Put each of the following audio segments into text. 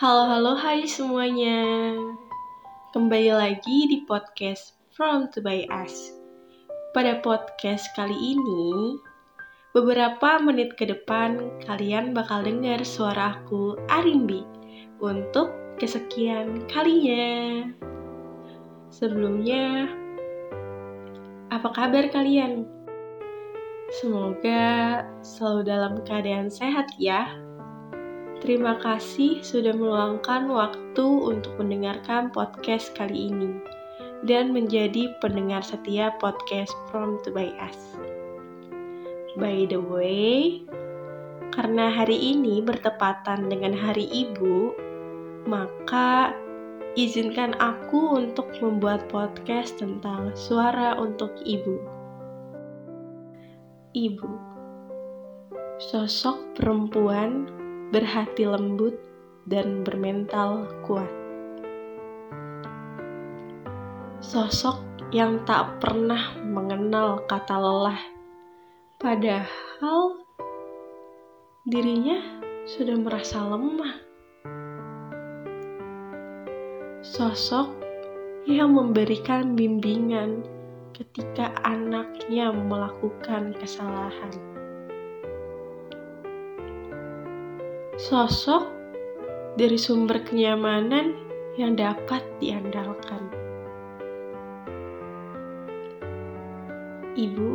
Halo, halo, hai semuanya. Kembali lagi di podcast From to by Us. Pada podcast kali ini, beberapa menit ke depan kalian bakal dengar suara aku Arimbi untuk kesekian kalinya. Sebelumnya, apa kabar kalian? Semoga selalu dalam keadaan sehat ya. Terima kasih sudah meluangkan waktu untuk mendengarkan podcast kali ini dan menjadi pendengar setia podcast From to By Us. By the way, karena hari ini bertepatan dengan Hari Ibu, maka izinkan aku untuk membuat podcast tentang suara untuk ibu. Ibu, sosok perempuan berhati lembut, dan bermental kuat. Sosok yang tak pernah mengenal kata lelah, padahal dirinya sudah merasa lemah. Sosok yang memberikan bimbingan ketika anaknya melakukan kesalahan. Sosok dari sumber kenyamanan yang dapat diandalkan. Ibu,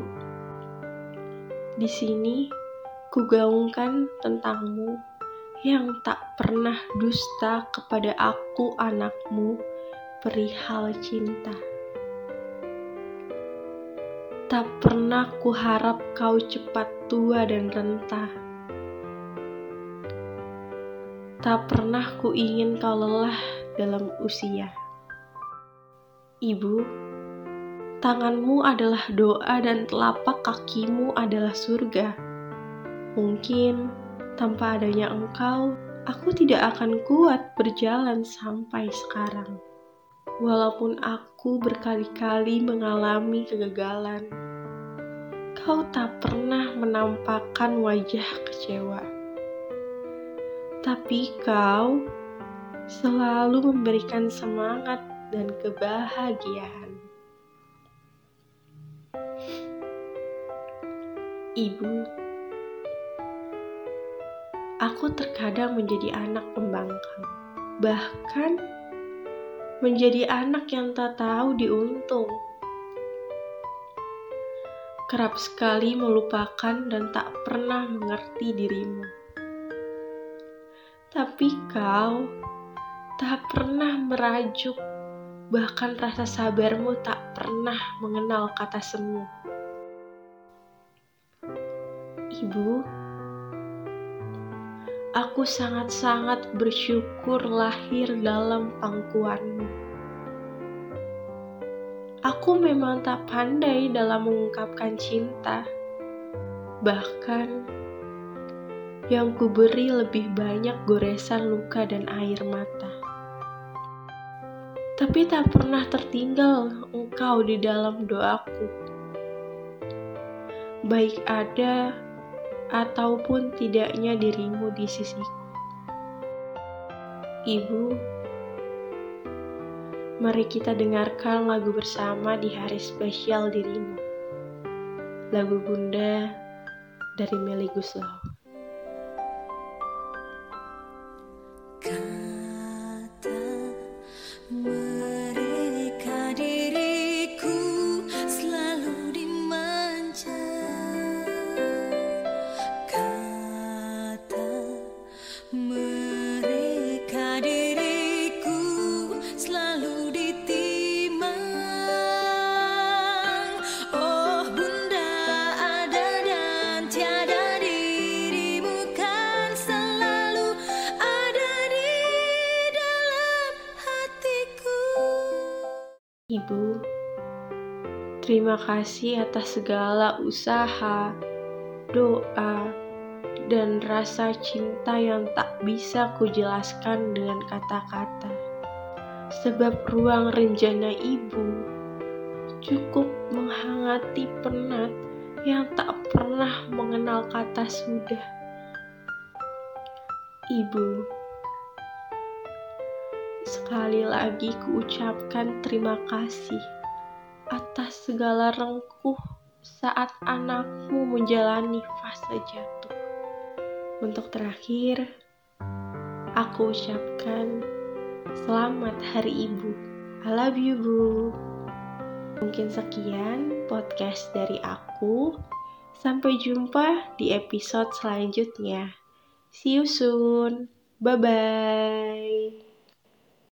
di sini kugaungkan tentangmu yang tak pernah dusta kepada aku anakmu perihal cinta. Tak pernah kuharap kau cepat tua dan rentah Tak pernah ku ingin kau lelah dalam usia. Ibu, tanganmu adalah doa dan telapak kakimu adalah surga. Mungkin tanpa adanya engkau, aku tidak akan kuat berjalan sampai sekarang. Walaupun aku berkali-kali mengalami kegagalan, kau tak pernah menampakkan wajah kecewa tapi kau selalu memberikan semangat dan kebahagiaan. Ibu, aku terkadang menjadi anak pembangkang, bahkan menjadi anak yang tak tahu diuntung. Kerap sekali melupakan dan tak pernah mengerti dirimu tapi kau tak pernah merajuk, bahkan rasa sabarmu tak pernah mengenal kata semu. Ibu, aku sangat-sangat bersyukur lahir dalam pangkuanmu. Aku memang tak pandai dalam mengungkapkan cinta, bahkan yang kuberi lebih banyak goresan luka dan air mata. Tapi tak pernah tertinggal engkau di dalam doaku. Baik ada ataupun tidaknya dirimu di sisiku. Ibu, mari kita dengarkan lagu bersama di hari spesial dirimu. Lagu Bunda dari Meli Guslau. Ibu, terima kasih atas segala usaha, doa, dan rasa cinta yang tak bisa kujelaskan dengan kata-kata. Sebab ruang renjana ibu cukup menghangati penat yang tak pernah mengenal kata sudah. Ibu, sekali lagi kuucapkan terima kasih atas segala rengkuh saat anakmu menjalani fase jatuh. Untuk terakhir, aku ucapkan selamat hari ibu. I love you, Bu. Mungkin sekian podcast dari aku. Sampai jumpa di episode selanjutnya. See you soon. Bye bye.